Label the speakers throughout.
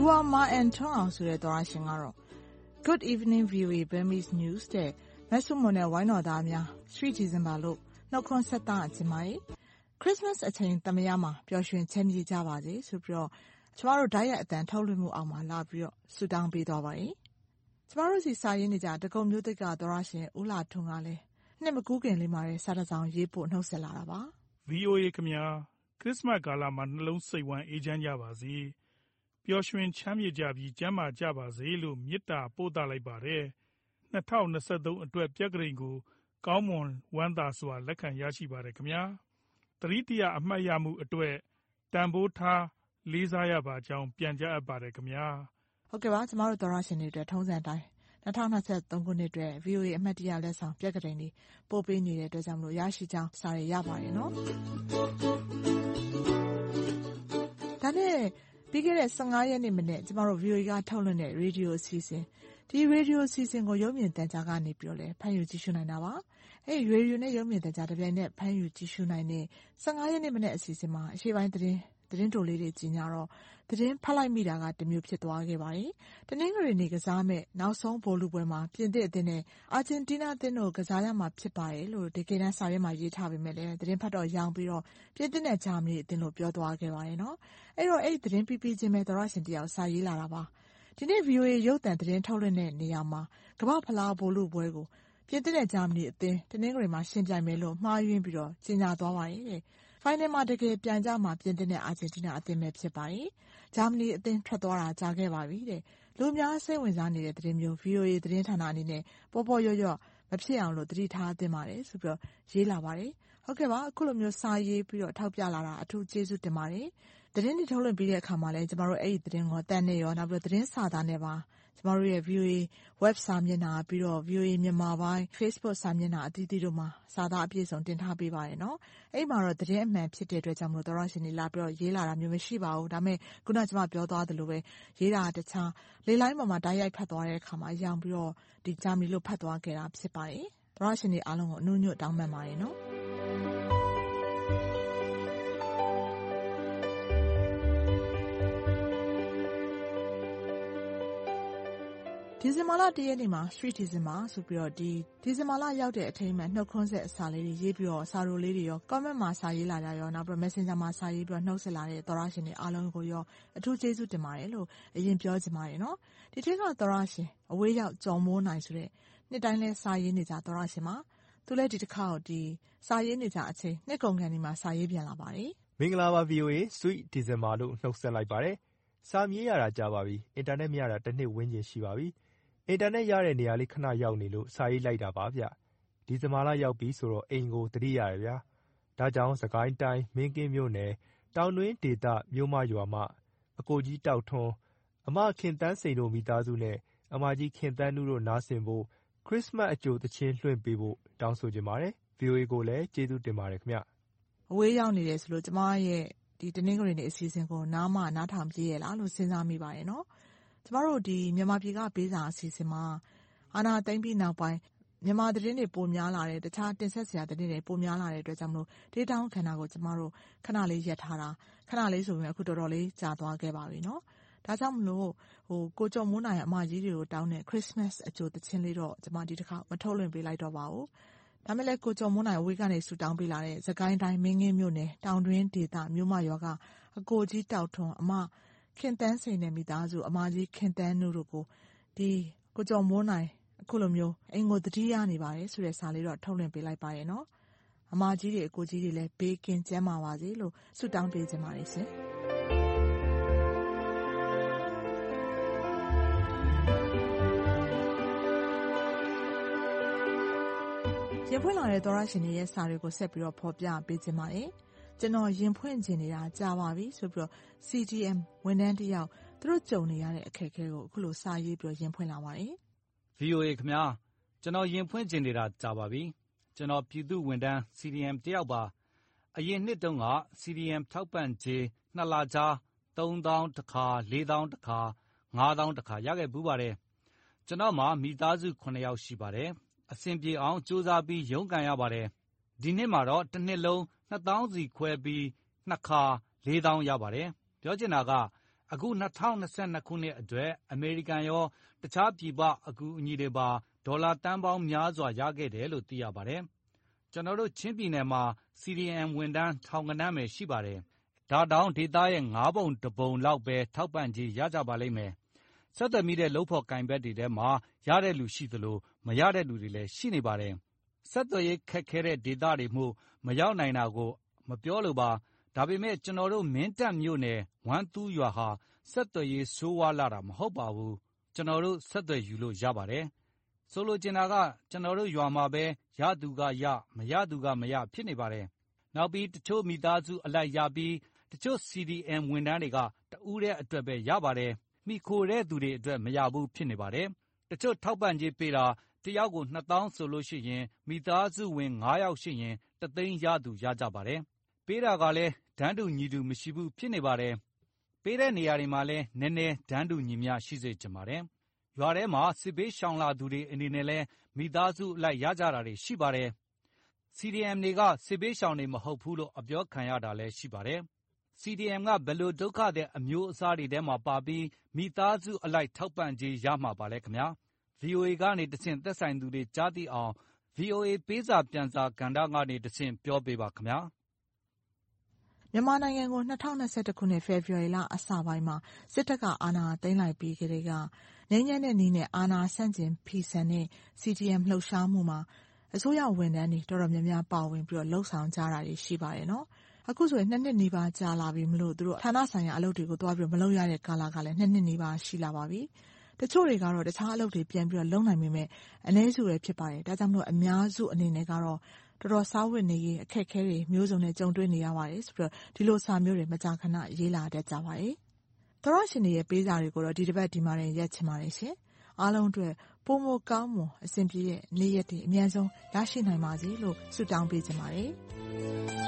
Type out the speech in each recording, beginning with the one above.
Speaker 1: လူဝမာအန်ထွန်းအောင်ဆိုတဲ့သောရရှင်ကတော့ Good evening VOA Burmese News တဲ့မဆုမွန်နဲ့ဝိုင်းတော်သားများ3 December လို့နှုတ်ခွန်းဆက်တာအချင်းပါရဲ့။ Christmas အချိန်သမယမှာပျော်ရွှင်ချမ်းမြေ့ကြပါစေဆိုပြီးတော့ကျမတို့ဓာတ်ရိုက်အတန်ထုတ်လွှင့်မှုအောက်မှာလာပြီးတော့ဆုတောင်းပေးသွားပါရဲ့။ကျမတို့စီစာရင်းနေကြတကုံမျိုးသစ်ကသောရရှင်ဦးလာထွန်းကလည်းနှစ်မကူးခင်လေးမှာတဲ့စာတစောင်ရေးဖို့နှုတ်ဆက်လာတာပါ။
Speaker 2: VOA ခင်ဗျာခရစ်စမတ်ကာလမှာနှလုံးစိတ်ဝမ်းအေးချမ်းကြပါစေ။ ပျော်ရွှင်ချမ်းမြေ့ကြပြီး ကျန်းမာကြပါစေလို့ မေတ္တာပို့သလိုက်ပါတယ်။၂၀၂၃ အတွက် ပြက္ခဒိန်ကို ကောင်းမွန်ဝမ်းသာစွာ လက်ခံရရှိပါတယ်ခင်ဗျာ။သတိတရ အမှတ်ရမှုအတွက် တန်ဖိုးထား လေးစားရပါကြောင်း ပြန်ကြားအပ်ပါတယ်ခင်ဗျာ။
Speaker 1: ဟုတ်ကဲ့ပါ ကျမတို့ သောရရှင်တွေအတွက် ထုံးစံအတိုင်း ၂၀၂၃ ခုနှစ်အတွက် VOA အမှတ်တရလက်ဆောင် ပြက္ခဒိန်တွေ ပို့ပေးနေတဲ့အတွက်ကြောင့် ရရှိကြောင်း စာတွေရပါတယ်နော်။ဒါနဲ့ ပြီးခဲ့တဲ့ရက်နေ့မနက် ကျမတို့ VOA က ထုတ်လွှင့်တဲ့ ရေဒီယိုအစီအစဉ်။ဒီရေဒီယိုအစီအစဉ်ကို ရုပ်မြင်သံကြားကနေလည်းဖမ်းယူကြည့်ရှုနိုင်တာပါ။အဲဒီ ရေဒီယိုနဲ့ ရုပ်မြင်သံကြား တပြိုင်နက် ဖမ်းယူကြည့်ရှုနိုင်တဲ့ရက်နေ့မနက် အစီအစဉ်မှာ အရှေ့ပိုင်းသတင်း သတင်းတိုလေးတွေကြေညာတော့သတင်းဖတ်လိုက်မိတာကတမျိုးဖြစ်သွားခဲ့ပါတယ်။တနင်္ဂနွေနေ့ကစားမယ့်နောက်ဆုံးဗိုလ်လုပွဲမှာပြင်သစ်အသင်းနဲ့အာဂျင်တီးနားအသင်းတို့ကစားရမှာဖြစ်ပါတယ်လို့တကယ်တမ်းစာရွက်မှာရေးထားပေမယ့်လည်းသတင်းဖတ်တော့ယောင်ပြီးတော့ပြင်သစ်နဲ့ဂျာမနီအသင်းလို့ပြောသွားခဲ့ပါတယ်။အဲဒီတော့အဲဒီသတင်းပြီးပြီးချင်းပဲသောတရှင်တယောက်စာရေးလာတာပါ။ဒီနေ့ VOA ရုပ်သံသတင်းထုတ်လွှင့်တဲ့နေရာမှာကမ္ဘာ့ဖလားဗိုလ်လုပွဲကိုပြင်သစ်နဲ့ဂျာမနီအသင်းတနင်္ဂနွေမှာယှဉ်ပြိုင်မယ်လို့မှားယွင်းပြီးတော့ကြေညာသွားပါတယ်။ ဖိုင်နယ်မှာ တကယ်ပြိုင်ကြမှာ ပြင်သစ်နဲ့ အာဂျင်တီးနားအသင်းပဲ ဖြစ်ပါတယ်။ဂျာမနီအသင်းထွက်သွားတာ ကြာခဲ့ပါပြီတဲ့။လူအများစိတ်ဝင်စားနေတဲ့ သတင်းမျိုး VOA သတင်းဌာနအနေနဲ့ ပေါ့ပေါ့လျော့လျော့ မဖြစ်အောင်လို့သတိထားသင့်ပါတယ်ဆိုပြီးတော့ရေးလာပါတယ်။ဟုတ်ကဲ့ပါ အခုလိုမျိုး စာရေးပြီးတော့ ထောက်ပြလာတာ အထူးကျေးဇူးတင်ပါတယ်။သတင်းတွေ ထုတ်လွှင့်ပြီးတဲ့အခါမှာလည်း ကျမတို့ အဲဒီသတင်းကို အသံနဲ့ရောနောက်ပြီးတော့သတင်းစာသားနဲ့ပါ ကျမတို့ရဲ့ VOA Web စာမျက်နှာ၊ပြီးတော့ VOA မြန်မာပိုင်း Facebook စာမျက်နှာအသီးသီးတို့မှာစာသားအပြည့်အစုံတင်ထားပေးပါတယ်။အဲဒီမှာတော့သတင်းအမှန်ဖြစ်တဲ့အတွက်ကြောင့်သောတရှင်တွေလာပြီးတော့ရေးလာတာမျိုးမရှိပါဘူး။ဒါပေမဲ့အခုနကျမပြောသွားသလိုပဲရေးတာကတခြားလေလိုင်းပေါ်မှာတိုက်ရိုက်ဖတ်သွားတဲ့အခါမှာယောင်ပြီးတော့ဂျာမနီလို့ဖတ်သွားခဲ့တာဖြစ်ပါတယ်။သောတရှင်တွေအားလုံးကိုအနူးအညွတ်တောင်းပန်ပါတယ် ဒီဇင်ဘာလ၁ရက်နေ့မှာ Street December ဆိုပြီးတော့ဒီဇင်ဘာလရောက်တဲ့အထိမ်းအမှတ်နှုတ်ခွန်းဆက်စာလေးတွေရေးပြီးတော့စာတိုလေးတွေရော Comment မှာစာရေးလာကြရောနောက်ပြီးတော့ Messenger မှာစာရေးပြီးတော့နှုတ်ဆက်လာတဲ့သောတရှင်တွေအားလုံးကိုရောအထူးကျေးဇူးတင်ပါတယ်လို့အရင်ပြောချင်ပါတယ်။ဒီထဲကသောတရှင်အဝေးရောက်ကျော်မိုးနိုင်ဆိုတဲ့နှစ်တိုင်းလည်းစာရေးနေကြသောတရှင်ပါ။သူလည်းဒီတခေါက်စာရေးနေကျအချိန်နှစ်ကုန်ခါနီးမှာစာရေးပြန်လာပါတယ်။
Speaker 3: မင်္ဂလာပါ VOA Sweet December လို့နှုတ်ဆက်လိုက်ပါတယ်။စာမြေးရတာကြာပါပြီ။အင်တာနက်မရတာတနှစ်ဝန်းကျင်ရှိပါပြီ အင်တာနက်ရတဲ့နေရာလေး ခဏရောက်နေလို့ စာရေးလိုက်တာပါဗျ။ဒီဇင်ဘာလရောက်ပြီဆိုတော့ အိမ်ကို သတိရတယ်ဗျာ။ဒါကြောင့် စစ်ကိုင်းတိုင်း မင်းကင်းမြို့နယ် တောင်တွင်းဒေသ မြို့မရွာမှအကိုကြီးတောက်ထွန်း၊အမခင်သန်းစိန်တို့ မိသားစုနဲ့ အမကြီးခင်သန်းနုတို့ နားဆင်ဖို့ ခရစ္စမတ်အကြိုသီချင်း လွှင့်ပေးဖို့ တောင်းဆိုချင်ပါတယ်။ VOA ကိုလည်း ကျေးဇူးတင်ပါတယ်ခင်ဗျ။
Speaker 1: အဝေးရောက်နေတယ်ဆိုလို့ ကျမရဲ့ တနင်္ဂနွေနေ့ အစီအစဉ်ကို နားမနားထောင်ဖြစ်ရဲ့လားလို့ စဉ်းစားမိပါတယ် ကျမတို့မြန်မာပြည်ကပေးစာအစီအစဉ်မှာ အာဏာသိမ်းပြီးနောက်ပိုင်း မြန်မာသတင်းတွေ ပိုများလာတယ်။တခြားတင်ဆက်စရာသတင်းတွေ ပိုများလာတဲ့အတွက်ကြောင့်မို့ ဒေးတောင်းကဏ္ဍကို ကျမတို့ ခဏလေးရပ်ထားတာ။ခဏလေးဆိုပေမယ့် အခုတော်တော်လေး ကြာသွားခဲ့ပါပြီ။ဒါကြောင့်မို့ ကိုကျော်မိုးနိုင် အမကြီးတွေကိုတောင်းတဲ့ ခရစ္စမတ်အကြိုသီချင်းလေးတော့ ကျမ ဒီတခေါက် မထုတ်လွှင့်ပေးလိုက်တော့ပါဘူး။ဒါပေမဲ့လည်းကိုကျော်မိုးနိုင် အဝေးကနေ ဆုတောင်းပေးလာတဲ့ စစ်ကိုင်းတိုင်း မင်းကင်းမြို့နယ် တောင်တွင်းဒေသ မြို့မရွာက အကိုကြီးတောက်ထွန်း၊အမ ခင်သန်းစိန်နဲ့ မိသားစု၊အမကြီးခင်သန်းနုတို့ကိုကိုကျော်မိုးနိုင် အခုလိုမျိုး အိမ်ကို သတိရနေပါတယ်ဆိုတဲ့ စာလေးတော့ ထုတ်လွှင့်ပေးလိုက်ပါတယ်။အမကြီးတွေ အကိုကြီးတွေလည်း ဘေးကင်းကျန်းမာပါစေလို့ ဆုတောင်းပေးချင်ပါတယ်ရှင်။ရင်ဖွင့်လာတဲ့ သောတရှင်တွေရဲ့ စာတွေကို ဆက်ပြီးတော့ဖော်ပြပေးချင်ပါတယ်။ ကျွန်တော်ရင်ဖွင့်ချင်နေတာကြာပါပြီဆိုပြီးတော့ CDM ဝန်ထမ်းတယောက်သူတို့ကြုံနေရတဲ့အခက်အခဲကိုအခုလိုစာရေးပြီးရင်ဖွင့်လာပါတယ်။
Speaker 4: VOA ခင်ဗျာကျွန်တော်ရင်ဖွင့်ချင်နေတာကြာပါပြီ။ကျွန်တော်ပြည်သူ့ဝန်ထမ်း CDM တယောက်ပါ။အရင်နှစ်တုန်းက CDM ထောက်ပံ့ကြေးနှစ်လခြားသုံးသောင်းတခါ၊လေးသောင်းတခါ၊ငါးသောင်းတခါရခဲ့ဖူးပါတယ်။ကျွန်တော့်မှာမိသားစုခုနှစ်ယောက်ရှိပါတယ်။အဆင်ပြေအောင်ကြိုးစားပြီးရုန်းကန်ရပါတယ်။ ဒီနှစ်မှာတော့ တနှစ်လုံးနှစ်သောင်းစီခွဲပြီးနှစ်ခါလေးသောင်းရပါတယ်။ပြောချင်တာက အခု ၂၀၂၂ ခုနှစ်အတွက် အမေရိကန်ရော တခြားပြည်ပ အကူအညီတွေပါ ဒေါ်လာသန်းပေါင်းများစွာ ရခဲ့တယ်လို့ သိရပါတယ်။ကျွန်တော်တို့ ချင်းပြည်နယ်မှာ CDM ဝန်ထမ်း ထောင်ဂဏန်းပဲ ရှိပါတယ်။ဒါတောင် ဒေသရဲ့ငါးပုံတစ်ပုံလောက်ပဲ ထောက်ပံ့ကြေး ရကြပါလိမ့်မယ်။ဆက်သွယ်မိတဲ့ လုပ်ဖော်ကိုင်ဖက်တွေထဲမှာ ရတဲ့လူရှိသလို မရတဲ့လူတွေလည်း ရှိနေပါတယ်။ ဆက်သွယ်ရေးခက်ခဲတဲ့ ဒေသတွေမို့ မရောက်နိုင်တာကို မပြောလိုပါ။ဒါပေမဲ့ ကျွန်တော်တို့ မင်းတပ်မြို့နယ် ဝမ်းသူးရွာဟာ ဆက်သွယ်ရေး ဆိုးဝါးလှတာ မဟုတ်ပါဘူး။ကျွန်တော်တို့ ဆက်သွယ်ယူလို့ ရပါတယ်။ဆိုလိုချင်တာက ကျွန်တော်တို့ရွာမှာပဲ ရသူကရ မရသူကမရ ဖြစ်နေပါတယ်။နောက်ပြီး တချို့မိသားစုအလိုက်ရပြီး တချို့ CDM ဝန်ထမ်းတွေက တဦးတည်းအတွက်ပဲ ရပါတယ်။မှီခိုတဲ့သူတွေအတွက် မရဘူး ဖြစ်နေပါတယ်။တချို့ ထောက်ပံ့ကြေးပေးတာ တယောက်ကိုနှစ်သောင်းဆိုလို့ရှိရင် မိသားစုဝင်ငါးယောက်ရှိရင်တသိန်းရသူရကြပါတယ်။ပေးတာကလည်း တန်းတူညီတူမရှိဘူးဖြစ်နေပါတယ်။ပေးတဲ့နေရာတွေမှာလည်း နည်းနည်း တန်းတူညီမျှရှိစေချင်ပါတယ်။ရွာထဲမှာ စစ်ဘေးရှောင်လာသူတွေအနေနဲ့လည်း မိသားစုအလိုက်ရကြတာတွေရှိပါတယ်။ CDM တွေက စစ်ဘေးရှောင်တွေမဟုတ်ဘူးလို့ အပြောခံရတာလည်းရှိပါတယ်။ CDM က ဘယ်လိုဒုက္ခသည်အမျိုးအစားတွေထဲမှာပါပြီး မိသားစုအလိုက်ထောက်ပံ့ကြေးရမှာပါလဲခင်ဗျာ။ VOA ကနေတဆင့် သက်ဆိုင်သူတွေ ကြားသိအောင် VOA ပေးစာပြန်စာကဏ္ဍကနေတဆင့် ပြောပေးပါခင်ဗျာ။
Speaker 1: မြန်မာနိုင်ငံကို ၂၀၂၁ ခုနှစ် ဖေဖော်ဝါရီလ အစပိုင်းမှာ စစ်တပ်က အာဏာသိမ်းလိုက်ပြီးကတည်းက ငြိမ်းချမ်းတဲ့နည်းနဲ့ အာဏာဆန့်ကျင်ဖီဆန်တဲ့ CDM လှုပ်ရှားမှုမှာ အစိုးရဝန်ထမ်းတွေ တော်တော်များများ ပါဝင်လုပ်ဆောင်ကြတာတွေ ရှိပါတယ်။အခုဆိုရင် ၂ နှစ်နီးပါး ကြာလာပြီမို့ သူတို့ ဌာနဆိုင်ရာ အလုပ်တွေကို သွားမလုပ်ရတဲ့ ကာလကလည်း ၂ နှစ်နီးပါး ရှိလာပါပြီ။ တချို့တွေကတော့ တခြားအလုပ်တွေ ပြန်လုပ်နိုင်ပေမယ့်အနည်းစုပဲ ဖြစ်ပါတယ်။ဒါကြောင့်အများစုအနေနဲ့ကတော့ တော်တော်စားဝတ်နေရေး အခက်အခဲတွေ မျိုးစုံနဲ့ ကြုံတွေ့နေရပါတယ်ဆိုပြီးဒီလိုစာမျိုးတွေ မကြာခဏ ရေးလာတတ်ကြပါတယ်။သောတရှင်တွေရဲ့ ပေးစာတွေကိုတော့ ဒီတပတ် ဒီမှာတင် ရပ်ချင်ပါတယ်ရှင်။အားလုံးအတွက် ပိုမိုကောင်းမွန် အဆင်ပြေတဲ့ နေ့ရက်တွေ အမြန်ဆုံး ရရှိနိုင်ပါစေလို့ ဆုတောင်းပေးချင်ပါတယ်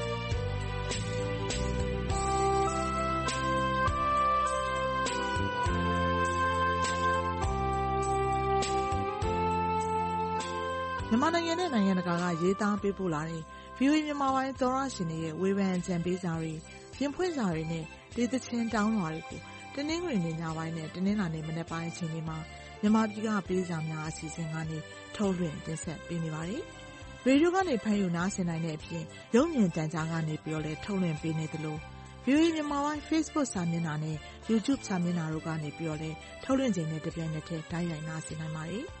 Speaker 1: မြန်မာနိုင်ငံနဲ့ နိုင်ငံတကာက ရေးသားပေးပို့လာတဲ့ VOA မြန်မာပိုင်းသောတရှင်တွေရဲ့ ဝေဖန်အကြံပေးစာတွေ၊ရင်ဖွင့်စာတွေနဲ့ ဒေသချင်းတောင်းလွှာတွေကို တနင်္ဂနွေနေ့ညပိုင်းနဲ့ တနင်္လာနေ့မနက်ပိုင်း အချိန်တွေမှာ မြန်မာပြည်က ပေးစာများအစီအစဉ်ကနေ ထုတ်လွှင့်တင်ဆက်ပေးနေပါတယ်။ရေဒီယိုကနေ ဖမ်းယူနားဆင်နိုင်တဲ့အပြင် ရုပ်မြင်သံကြားကနေလည်း ထုတ်လွှင့်ပေးနေသလို VOA မြန်မာပိုင်း Facebook စာမျက်နှာနဲ့ YouTube စာမျက်နှာတို့ကနေလည်း ထုတ်လွှင့်ချိန်နဲ့ တပြိုင်နက်တည်း တိုက်ရိုက်နားဆင်နိုင်ပါတယ်။